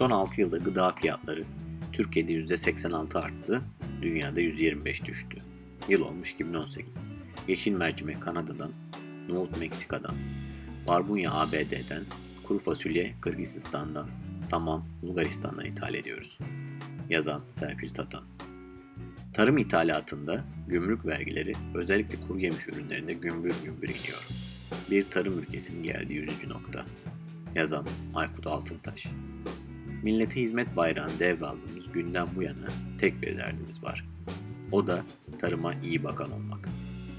Son 6 yılda gıda fiyatları Türkiye'de %86 arttı, dünyada %25 düştü. Yıl olmuş 2018. Yeşil mercimek Kanada'dan, nohut Meksika'dan, barbunya ABD'den, kuru fasulye Kırgızistan'dan, saman Bulgaristan'dan ithal ediyoruz. Yazan Serpil Tatan. Tarım ithalatında gümrük vergileri özellikle kuru yemiş ürünlerinde gümbür gümbür iniyor. Bir tarım ülkesinin geldiği yüzücü nokta. Yazan Aykut Altıntaş. Millete hizmet bayrağını devraldığımız günden bu yana tek bir derdimiz var. O da tarıma iyi bakan olmak.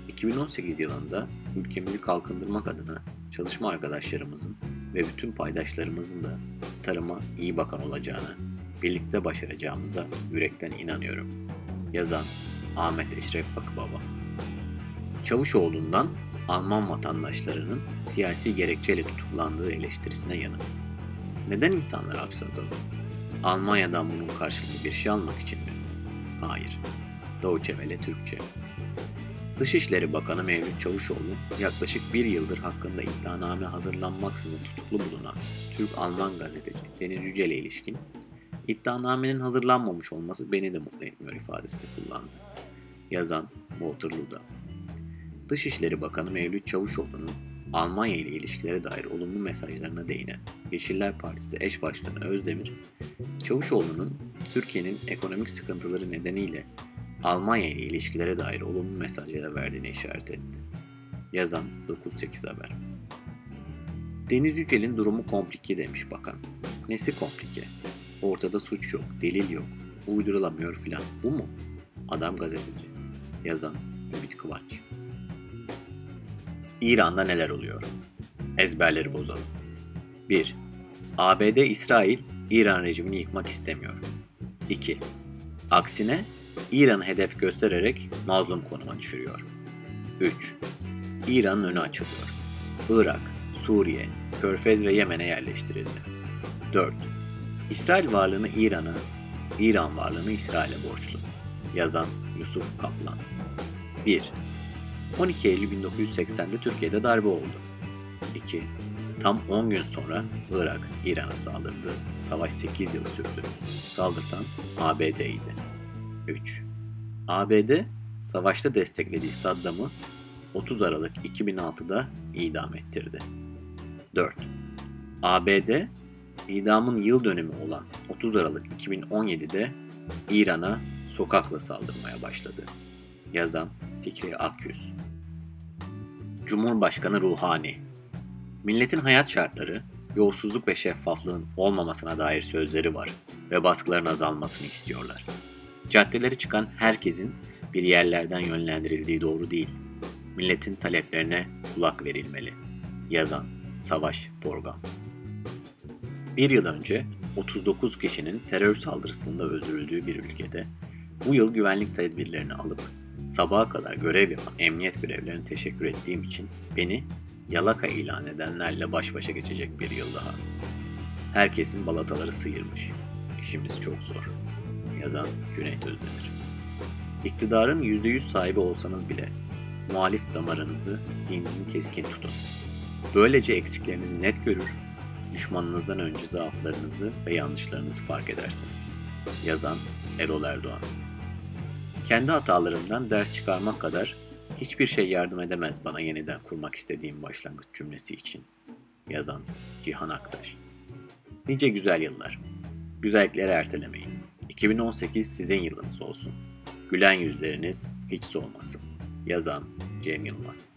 2018 yılında ülkemizi kalkındırmak adına çalışma arkadaşlarımızın ve bütün paydaşlarımızın da tarıma iyi bakan olacağını, birlikte başaracağımıza yürekten inanıyorum. Yazan Ahmet Eşref Bakıbaba Çavuşoğlu'ndan Alman vatandaşlarının siyasi gerekçeyle tutuklandığı eleştirisine yanıt. Neden insanlar hapse atıldı? Almanya'dan bunun karşılığında bir şey almak için mi? Hayır. Deutsche Welle Türkçe. Dışişleri Bakanı Mevlüt Çavuşoğlu yaklaşık bir yıldır hakkında iddianame hazırlanmaksızın tutuklu bulunan Türk-Alman gazeteci Deniz Yücel'e ilişkin iddianamenin hazırlanmamış olması beni de mutlu etmiyor ifadesini kullandı. Yazan Waterloo'da. Dışişleri Bakanı Mevlüt Çavuşoğlu'nun Almanya ile ilişkilere dair olumlu mesajlarına değinen Yeşiller Partisi eş başkanı Özdemir, Çavuşoğlu'nun Türkiye'nin ekonomik sıkıntıları nedeniyle Almanya ile ilişkilere dair olumlu mesajlara verdiğini işaret etti. Yazan 9-8 Haber Deniz Yücel'in durumu komplike demiş bakan. Nesi komplike? Ortada suç yok, delil yok, uydurulamıyor filan. Bu mu? Adam gazeteci. Yazan Ümit Kıvanç İran'da neler oluyor? Ezberleri bozalım. 1. ABD İsrail İran rejimini yıkmak istemiyor. 2. Aksine İran'ı hedef göstererek mazlum konuma düşürüyor. 3. İran'ın önü açılıyor. Irak, Suriye, Körfez ve Yemen'e yerleştirildi. 4. İsrail varlığını İran'a, İran varlığını İsrail'e borçlu. Yazan Yusuf Kaplan 1. 12 Eylül 1980'de Türkiye'de darbe oldu. 2. Tam 10 gün sonra Irak İran'a saldırdı. Savaş 8 yıl sürdü. Saldırtan ABD'ydi. 3. ABD savaşta desteklediği Saddam'ı 30 Aralık 2006'da idam ettirdi. 4. ABD idamın yıl dönümü olan 30 Aralık 2017'de İran'a sokakla saldırmaya başladı. Yazan Fikri Akyüz Cumhurbaşkanı Ruhani Milletin hayat şartları, yolsuzluk ve şeffaflığın olmamasına dair sözleri var ve baskıların azalmasını istiyorlar. Caddeleri çıkan herkesin bir yerlerden yönlendirildiği doğru değil. Milletin taleplerine kulak verilmeli. Yazan Savaş Borgam Bir yıl önce 39 kişinin terör saldırısında öldürüldüğü bir ülkede bu yıl güvenlik tedbirlerini alıp sabaha kadar görev yapan emniyet görevlerine teşekkür ettiğim için beni yalaka ilan edenlerle baş başa geçecek bir yıl daha. Herkesin balataları sıyırmış. İşimiz çok zor. Yazan Cüneyt Özdemir. İktidarın %100 sahibi olsanız bile muhalif damarınızı din keskin tutun. Böylece eksiklerinizi net görür, düşmanınızdan önce zaaflarınızı ve yanlışlarınızı fark edersiniz. Yazan Erol Erdoğan kendi hatalarımdan ders çıkarmak kadar hiçbir şey yardım edemez bana yeniden kurmak istediğim başlangıç cümlesi için. Yazan Cihan Aktaş. Nice güzel yıllar. Güzellikleri ertelemeyin. 2018 sizin yılınız olsun. Gülen yüzleriniz hiç solmasın. Yazan Cem Yılmaz.